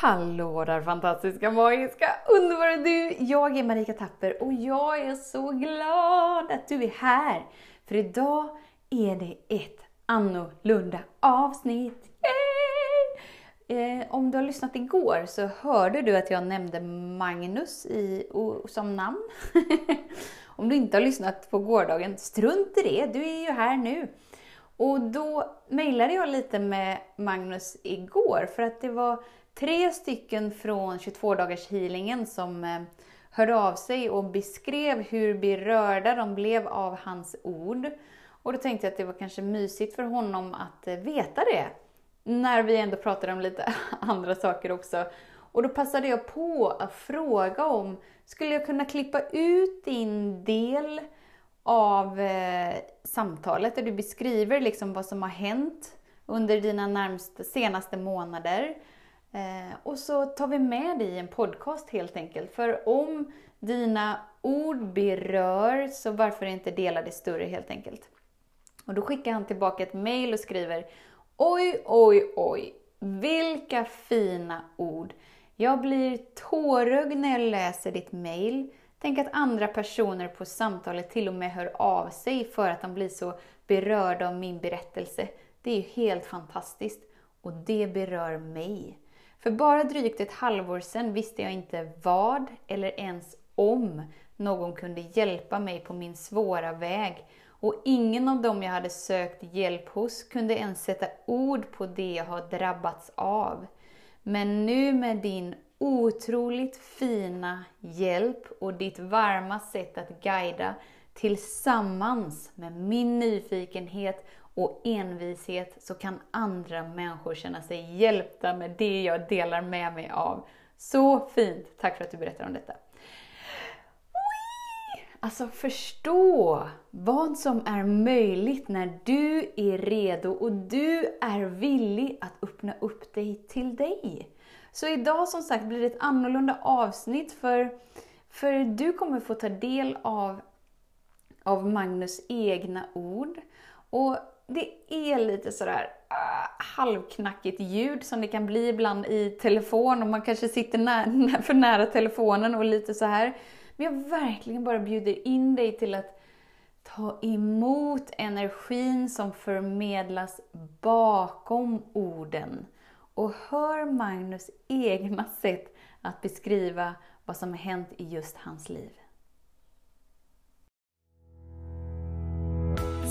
Hallå där fantastiska, magiska, underbara du! Jag är Marika Tapper och jag är så glad att du är här. För idag är det ett annorlunda avsnitt. Eh, om du har lyssnat igår så hörde du att jag nämnde Magnus i, som namn. om du inte har lyssnat på gårdagen, strunt i det, du är ju här nu. Och då mejlade jag lite med Magnus igår för att det var tre stycken från 22 dagars healingen som eh, hörde av sig och beskrev hur berörda de blev av hans ord. Och då tänkte jag att det var kanske mysigt för honom att eh, veta det. När vi ändå pratade om lite andra saker också. Och då passade jag på att fråga om, skulle jag kunna klippa ut din del av eh, samtalet där du beskriver liksom vad som har hänt under dina närmsta, senaste månader. Eh, och så tar vi med dig i en podcast helt enkelt. För om dina ord berör, så varför inte dela det större helt enkelt. Och då skickar han tillbaka ett mail och skriver Oj, oj, oj, vilka fina ord. Jag blir tårögd när jag läser ditt mail. Tänk att andra personer på samtalet till och med hör av sig för att de blir så berörda av min berättelse. Det är ju helt fantastiskt. Och det berör mig. För bara drygt ett halvår sedan visste jag inte vad eller ens om någon kunde hjälpa mig på min svåra väg. Och ingen av dem jag hade sökt hjälp hos kunde ens sätta ord på det jag har drabbats av. Men nu med din otroligt fina hjälp och ditt varma sätt att guida tillsammans med min nyfikenhet och envishet så kan andra människor känna sig hjälpta med det jag delar med mig av. Så fint! Tack för att du berättar om detta. Alltså förstå vad som är möjligt när du är redo och du är villig att öppna upp dig till dig. Så idag som sagt blir det ett annorlunda avsnitt för, för du kommer få ta del av, av Magnus egna ord. Och det är lite sådär uh, halvknackigt ljud som det kan bli ibland i telefon och man kanske sitter nä för nära telefonen och lite så här. Men jag verkligen bara bjuder in dig till att ta emot energin som förmedlas bakom orden. Och hör Magnus egna sätt att beskriva vad som har hänt i just hans liv.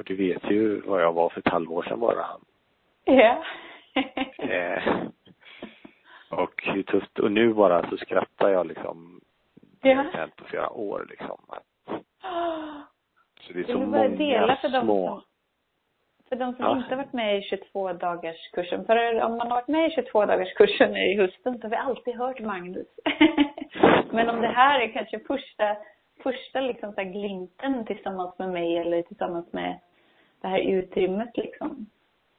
Och du vet ju vad jag var för ett halvår sedan bara. Ja. eh, och hur tufft, och nu bara så skrattar jag liksom. Ja. Det har hänt på flera år liksom. Så det är så många dela för små. Som, för de som ja. inte har varit med i 22 dagars kursen. För om man har varit med i 22 dagars kursen i hösten så har vi alltid hört Magnus. Men om det här är kanske första, första liksom så glimten tillsammans med mig eller tillsammans med det här utrymmet liksom.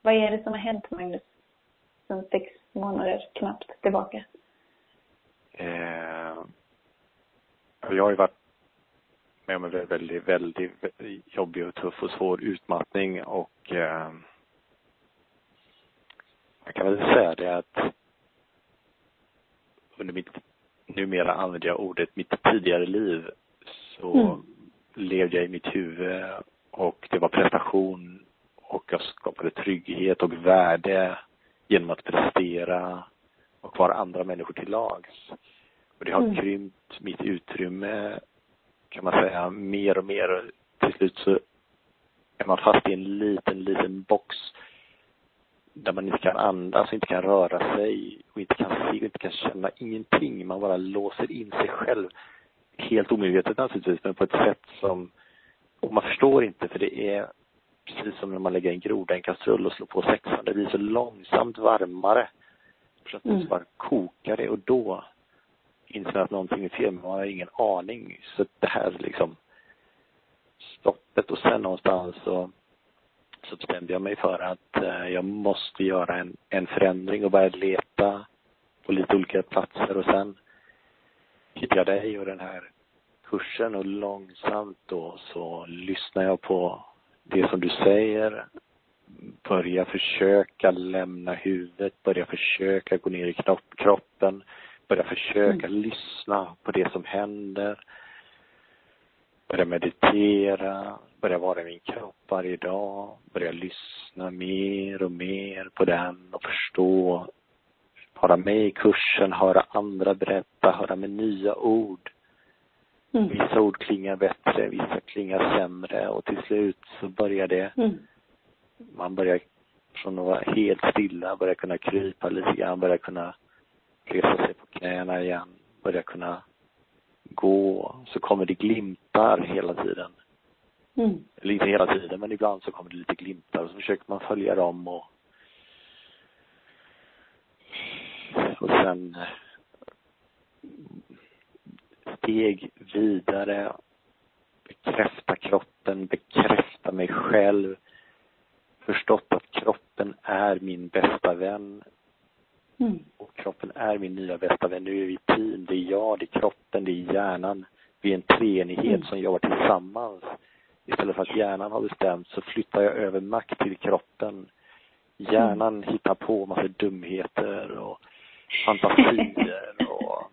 Vad är det som har hänt Magnus? Sen sex månader knappt tillbaka. Eh, jag har ju varit med om en väldigt, väldigt, väldigt jobbig och tuff och svår utmattning och eh, jag kan väl säga det att under mitt, numera använder jag ordet mitt tidigare liv så mm. levde jag i mitt huvud och det var prestation och jag skapade trygghet och värde genom att prestera och vara andra människor till lags. Och det har mm. krympt mitt utrymme kan man säga mer och mer. Till slut så är man fast i en liten, liten box där man inte kan andas, inte kan röra sig och inte kan se och inte kan känna ingenting. Man bara låser in sig själv. Helt omedvetet naturligtvis, men på ett sätt som och man förstår inte för det är precis som när man lägger en groda i en kastrull och slår på sexan. Det blir så långsamt varmare. Plötsligt mm. bara kokar det och då inser att någonting är fel, men man har ingen aning. Så det här liksom stoppet och sen någonstans så, så bestämde jag mig för att eh, jag måste göra en, en förändring och börja leta på lite olika platser och sen hittade jag dig och den här kursen och långsamt då så lyssnar jag på det som du säger, börja försöka lämna huvudet, börja försöka gå ner i kroppen, börja försöka mm. lyssna på det som händer, börja meditera, börja vara i min kropp varje dag, börja lyssna mer och mer på den och förstå, vara med i kursen, höra andra berätta, höra med nya ord. Mm. Vissa ord klingar bättre, vissa klingar sämre och till slut så börjar det mm man börjar från att vara helt stilla, börjar kunna krypa lite grann, börjar kunna resa sig på knäna igen, börjar kunna gå. Så kommer det glimtar hela tiden. Mm. Eller inte hela tiden, men ibland så kommer det lite glimtar och så försöker man följa dem och och sen steg vidare, bekräfta kroppen, bekräfta mig själv, förstått att kroppen är min bästa vän. Mm. Och kroppen är min nya bästa vän. Nu är vi team. Det är jag, det är kroppen, det är hjärnan. Vi är en treenighet mm. som jobbar tillsammans. Istället för att hjärnan har bestämt så flyttar jag över makt till kroppen. Hjärnan mm. hittar på massa dumheter och fantasier och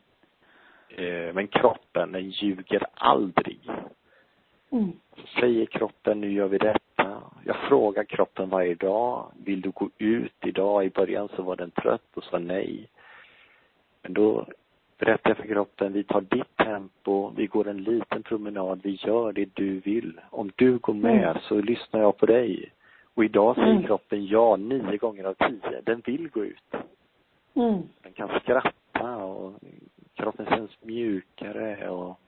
men kroppen, den ljuger aldrig. Mm. Så säger kroppen, nu gör vi det jag frågar kroppen varje dag, vill du gå ut idag? I början så var den trött och sa nej. Men då berättar jag för kroppen, vi tar ditt tempo, vi går en liten promenad, vi gör det du vill. Om du går med mm. så lyssnar jag på dig. Och idag säger mm. kroppen ja nio gånger av tio. Den vill gå ut. Mm. Den kan skratta och kroppen känns mjukare och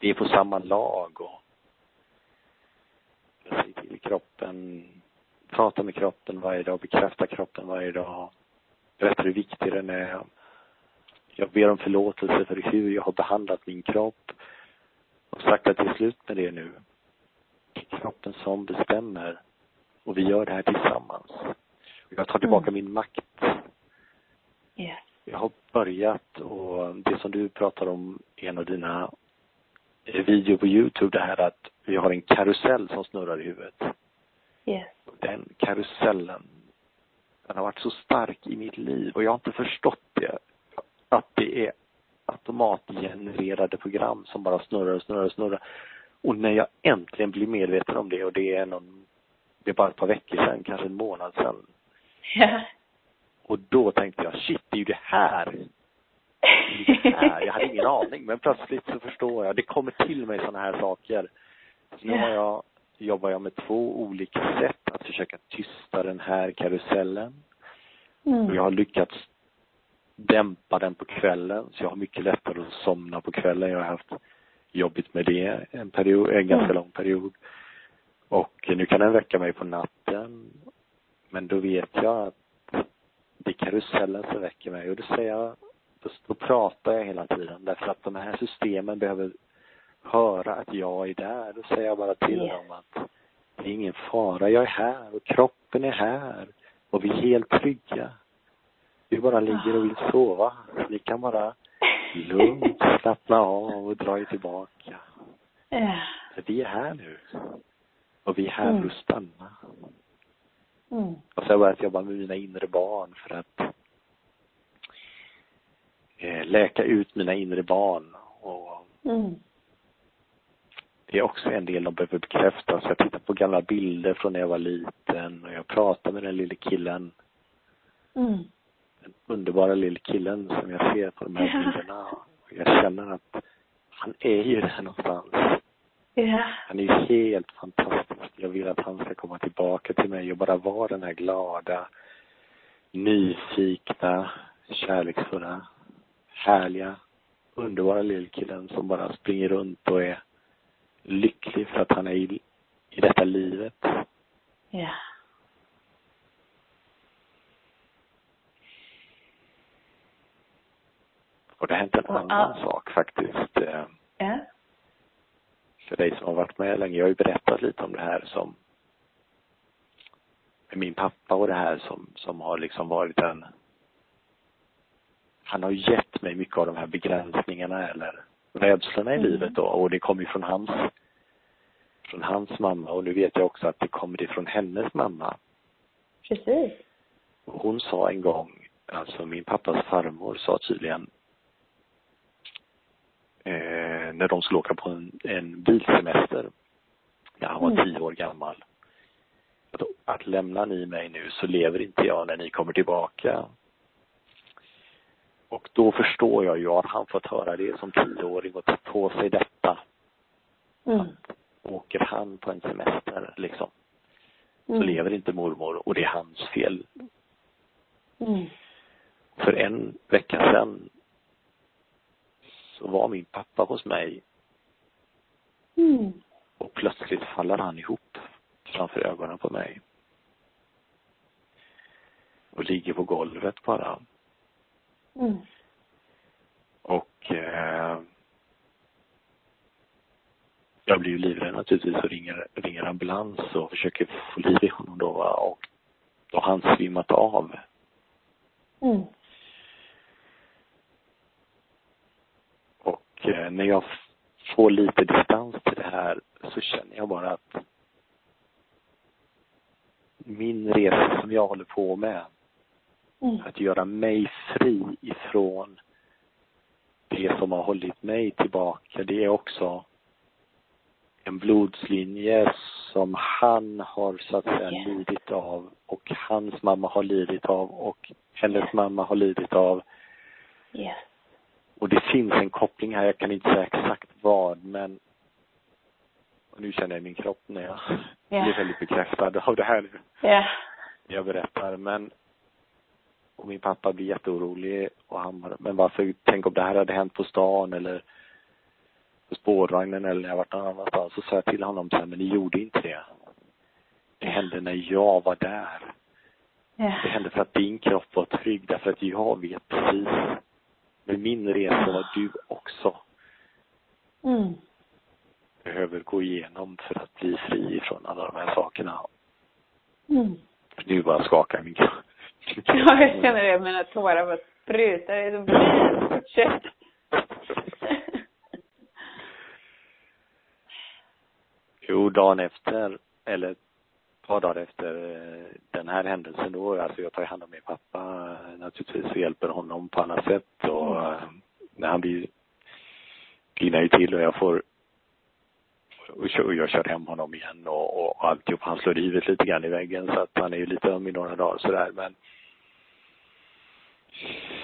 vi är på samma lag och sig till kroppen, prata med kroppen varje dag, bekräfta kroppen varje dag, berätta hur viktig den är. Jag ber om förlåtelse för hur jag har behandlat min kropp och sagt att det är slut med det nu. Kroppen som bestämmer och vi gör det här tillsammans. Jag tar tillbaka mm. min makt. Yes. Jag har börjat och det som du pratar om i en av dina videor på Youtube, det här att vi har en karusell som snurrar i huvudet. Yes. Den karusellen, den har varit så stark i mitt liv och jag har inte förstått det. Att det är automatgenererade program som bara snurrar och snurrar och snurrar. Och när jag äntligen blir medveten om det och det är någon, det är bara ett par veckor sedan, kanske en månad sedan. Ja. Och då tänkte jag, shit, det är ju det här. Jag hade ingen aning, men plötsligt så förstår jag. Det kommer till mig sådana här saker. Så nu har jag, jobbar jag med två olika sätt att försöka tysta den här karusellen. Mm. Jag har lyckats dämpa den på kvällen, så jag har mycket lättare att somna på kvällen. Jag har haft jobbigt med det en period, en ganska mm. lång period. Och nu kan den väcka mig på natten. Men då vet jag att det är karusellen som väcker mig och då säger jag då, pratar jag hela tiden därför att de här systemen behöver höra att jag är där. Då säger jag bara till yeah. dem att det är ingen fara, jag är här och kroppen är här och vi är helt trygga. Vi bara ligger och vill sova. Ni kan bara lugnt slappna av och dra er tillbaka. Yeah. Vi är här nu. Och vi är här mm. för att stanna. Mm. Och så har jag börjat jobba med mina inre barn för att eh, läka ut mina inre barn. Och mm. Det är också en del de behöver bekräfta. Så jag tittar på gamla bilder från när jag var liten och jag pratar med den lille killen. Mm. Den underbara lille killen som jag ser på de här bilderna. Och jag känner att han är ju där någonstans. Ja. Han är ju helt fantastisk. Jag vill att han ska komma tillbaka till mig och bara vara den här glada, nyfikna, kärleksfulla härliga, underbara lillkillen som bara springer runt och är lycklig för att han är i, i detta livet. Ja. Och det har hänt en annan all- sak faktiskt. eh, Ja. För dig som har varit med länge. Jag har ju berättat lite om det här som med min pappa och det här som, som har liksom varit en han har gett mig mycket av de här begränsningarna eller rädslorna i Mm. livet då och det kommer ju från hans från hans mamma och nu vet jag också att det kommer ifrån hennes mamma. Precis. Hon sa en gång, alltså min pappas farmor sa tydligen eh, när de skulle åka på en, en bilsemester när han var Mm. tio år gammal. Att, att lämnar ni mig nu så lever inte jag när ni kommer tillbaka. Och då förstår jag ju, har han fått höra det som tioåring och ta på sig detta. Mm. Åker han på en semester liksom, så Mm. lever inte mormor och det är hans fel. Mm. För en vecka sedan så var min pappa hos mig Mm. och plötsligt faller han ihop framför ögonen på mig. Och ligger på golvet bara. Mm. Och eh, jag blir ju livrädd naturligtvis och ringer, ringer ambulans och försöker få liv i honom då och har han svimmat av. Mm. Och eh, när jag får lite distans till det här så känner jag bara att min resa som jag håller på med, Mm. att göra mig fri ifrån det som har hållit mig tillbaka, det är också en blodslinje som han har så att säga Yes. lidit av och hans mamma har lidit av och hennes mamma har lidit av. Yes. Och det finns en koppling här, jag kan inte säga exakt vad, men nu känner jag i min kropp när jag Ja. blir väldigt bekräftad av det här Ja. jag berättar. Men och min pappa blir jätteorolig och han bara, men varför, tänk om det här hade hänt på stan eller på spårvagnen eller när jag varit någon annanstans. Så sa jag till honom så här, men ni gjorde inte det. Det hände när jag var där. Ja. Det hände för att din kropp var trygg, därför att jag vet precis med min resa vad du också Mm. behöver gå igenom för att bli fri från alla de här sakerna. Mm. Nu bara skakar min kropp. Ja, jag känner det. Mina tårar bara sprutar. Det är fint. Fortsätt. Jo, dagen efter, eller par dagar efter eh, den här händelsen då, alltså jag tar hand om min pappa naturligtvis och hjälper honom på alla sätt och eh, när han blir grinar ju till och jag får och kör- jag kör hem honom igen och, och, och alltihop. Han slår livet lite grann i väggen så att han är ju lite öm i några dagar sådär men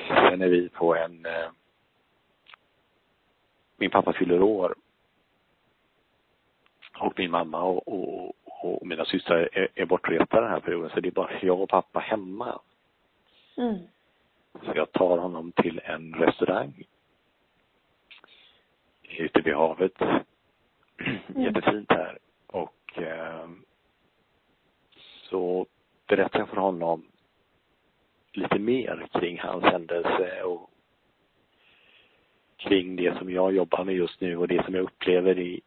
sen är vi på en eh, min pappa fyller år och min mamma och, och, och mina systrar är, är bortresta den här perioden så det är bara jag och pappa hemma. Mm. Så jag tar honom till en restaurang ute vid havet. Jättefint här. Och eh, så berättar jag för honom lite mer kring hans händelse och kring det som jag jobbar med just nu och det som jag upplever i,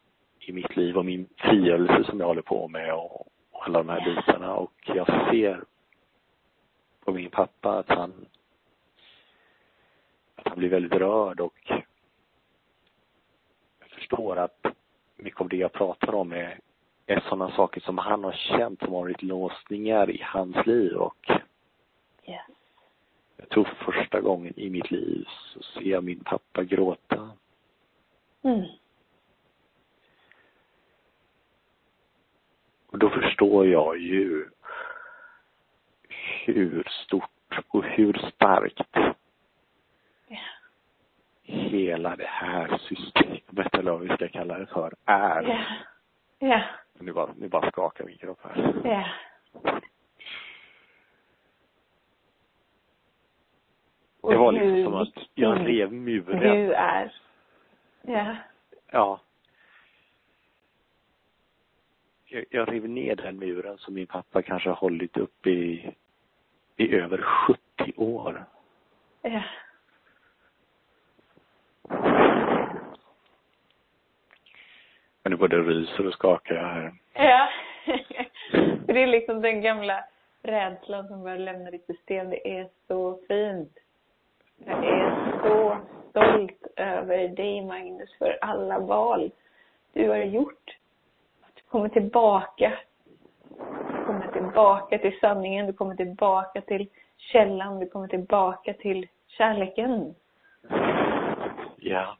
i mitt liv och min frigörelse som jag håller på med och, och alla de här bitarna. Och jag ser på min pappa att han att han blir väldigt rörd och jag förstår att mycket av det jag pratar om är, är sådana saker som han har känt som har varit låsningar i hans liv och Yes. jag tror för första gången i mitt liv så ser jag min pappa gråta. Mm. Och då förstår jag ju hur stort och hur starkt Ja. hela det här systemet, eller vad vi ska kalla det för, är. Ja. Ja. Nu bara, nu bara skakar min kropp här. Ja. Det var liksom som att jag rev muren. Du är. Ja. Ja. jag rev ner den muren som min pappa kanske har hållit upp i, i över 70 år. Ja. Men nu både ryser och skakar jag här. Ja. det är liksom den gamla rädslan som börjar lämna ditt system. Det är så fint. Jag är så stolt över dig, Magnus, för alla val du har gjort. Kommer tillbaka. Du kommer tillbaka till sanningen, du kommer tillbaka till källan, du kommer tillbaka till kärleken. Ja.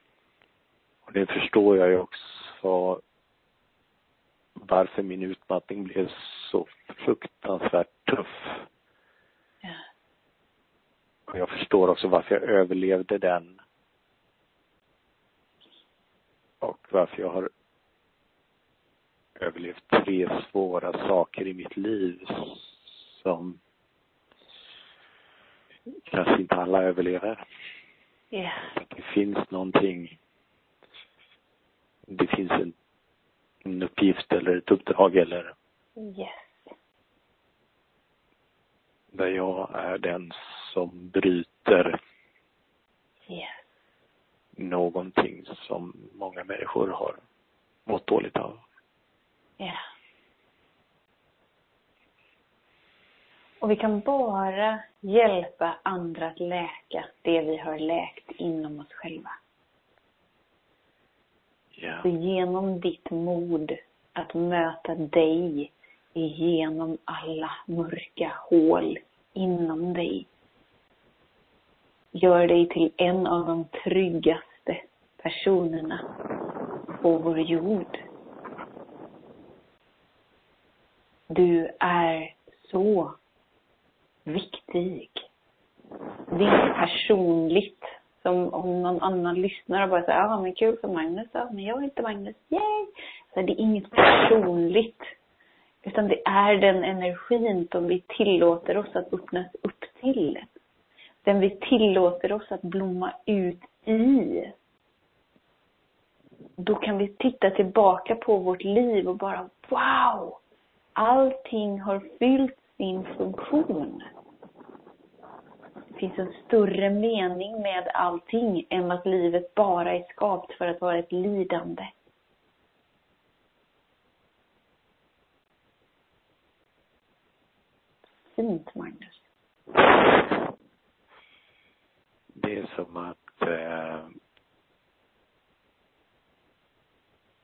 Och det förstår jag ju också varför min utmattning blev så fruktansvärt tuff. Ja. Och jag förstår också varför jag överlevde den. Och varför jag har överlevt tre svåra saker i mitt liv som kanske inte alla överlever. Ja. Det finns någonting det finns en, en uppgift eller ett uppdrag eller Yes. där jag är den som bryter Yes. någonting som många människor har mått dåligt av. Ja. Och vi kan bara hjälpa andra att läka det vi har läkt inom oss själva. Ja. Så genom ditt mod att möta dig igenom alla mörka hål inom dig. Gör dig till en av de tryggaste personerna på vår jord. Du är så viktig. Det är inte personligt. Som om någon annan lyssnar och bara säger, ja men kul för Magnus då, men jag är inte Magnus, yay! Så det är inget personligt. Utan det är den energin som vi tillåter oss att öppnas upp till. Den vi tillåter oss att blomma ut i. Då kan vi titta tillbaka på vårt liv och bara wow! Allting har fyllt sin funktion. Det finns en större mening med allting än att livet bara är skapt för att vara ett lidande. Fint, Magnus. Det är som att eh,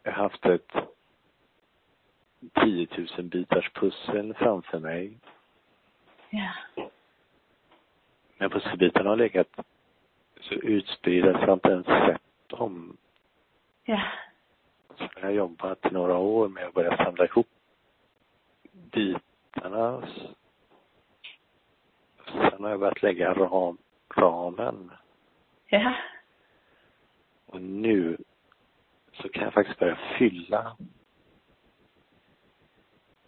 jag har haft ett 10 000 bitars pussel framför mig. Ja. Men pusselbitarna har legat så utspridda så jag inte ens sett dem. Ja. Så jag har jobbat i några år med att börja samla ihop bitarna. Sen har jag börjat lägga ram, ramen. Ja. Och nu så kan jag faktiskt börja fylla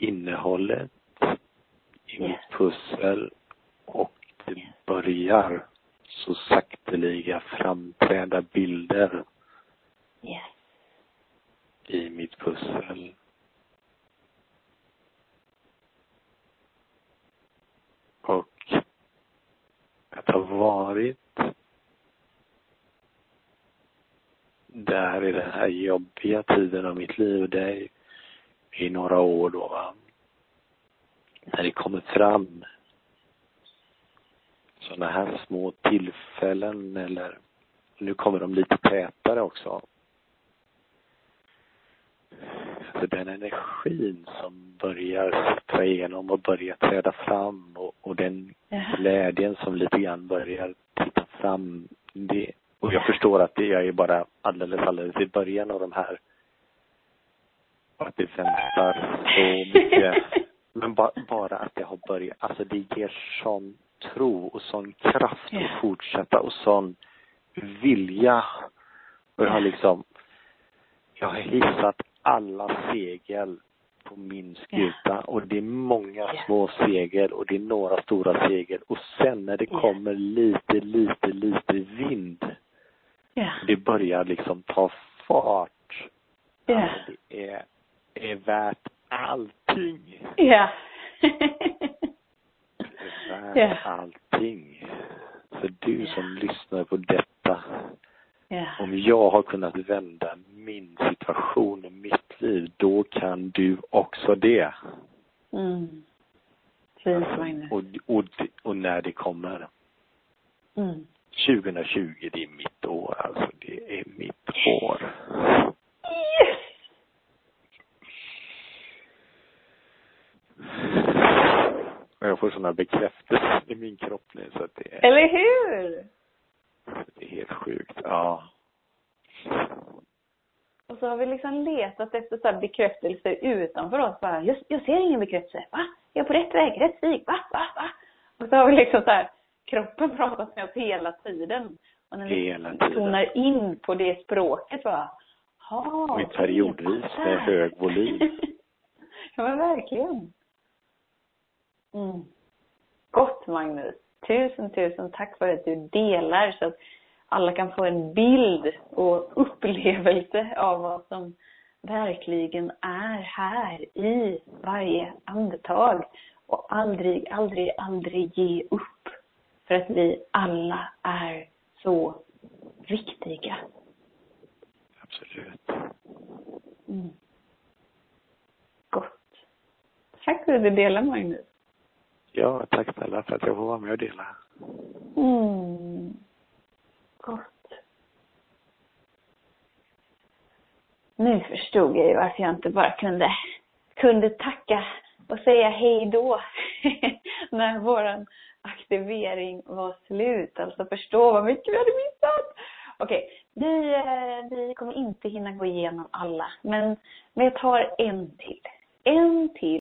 innehållet i Yes. mitt pussel och det börjar så sakteliga framträda bilder Yes. i mitt pussel. Och att ha varit där i den här jobbiga tiden av mitt liv, det är i några år då va. När det kommer fram sådana här små tillfällen eller nu kommer de lite tätare också. Alltså den energin som börjar sippra igenom och börjar träda fram och, och den glädjen som lite grann börjar titta fram. Det, och jag förstår att det, jag är bara alldeles, alldeles i början av de här att det väntar så mycket. Men ba, bara att det har börjat, alltså det ger sån tro och sån kraft Ja. att fortsätta och sån vilja. Och jag har liksom, jag har hissat alla segel på min skuta och det är många Ja. små segel och det är några stora segel och sen när det kommer lite, lite, lite vind, det börjar liksom ta fart. Alltså det är, är värt allting. Ja. Det är värt Ja. allting. Så du Ja. som lyssnar på detta, Ja. om jag har kunnat vända min situation, mitt liv, då kan du också det. Mm. Fint, Magnus. Och, och, och när det kommer. Mm. 2020, det är mitt år alltså. Det är mitt år. Yes! Och jag får sådana bekräftelser i min kropp nu så att det är, Eller hur? det är helt sjukt. Ja. Och så har vi liksom letat efter så här bekräftelser utanför oss. Bara, jag, jag ser ingen bekräftelse. Va? Jag är på rätt väg, rätt stig. Va? Va? Va? Och så har vi liksom så här, kroppen pratat med oss hela tiden. Och när vi Hela tiden. tonar in på det språket bara, ha, Och periodvis med hög volym. ja men verkligen. Mm. Gott Magnus. Tusen, tusen tack för att du delar så att alla kan få en bild och upplevelse av vad som verkligen är här i varje andetag. Och aldrig, aldrig, aldrig ge upp. För att vi alla är så viktiga. Absolut. Mm. Gott. Tack för att du delar Magnus. Ja, tack snälla för att jag får vara med och dela. Mm. Gott. Nu förstod jag ju varför jag inte bara kunde, kunde tacka och säga hej då när våran aktivering var slut. Alltså förstå vad mycket vi hade missat. Okej, vi, eh, vi kommer inte hinna gå igenom alla, men, men jag tar en till. En till.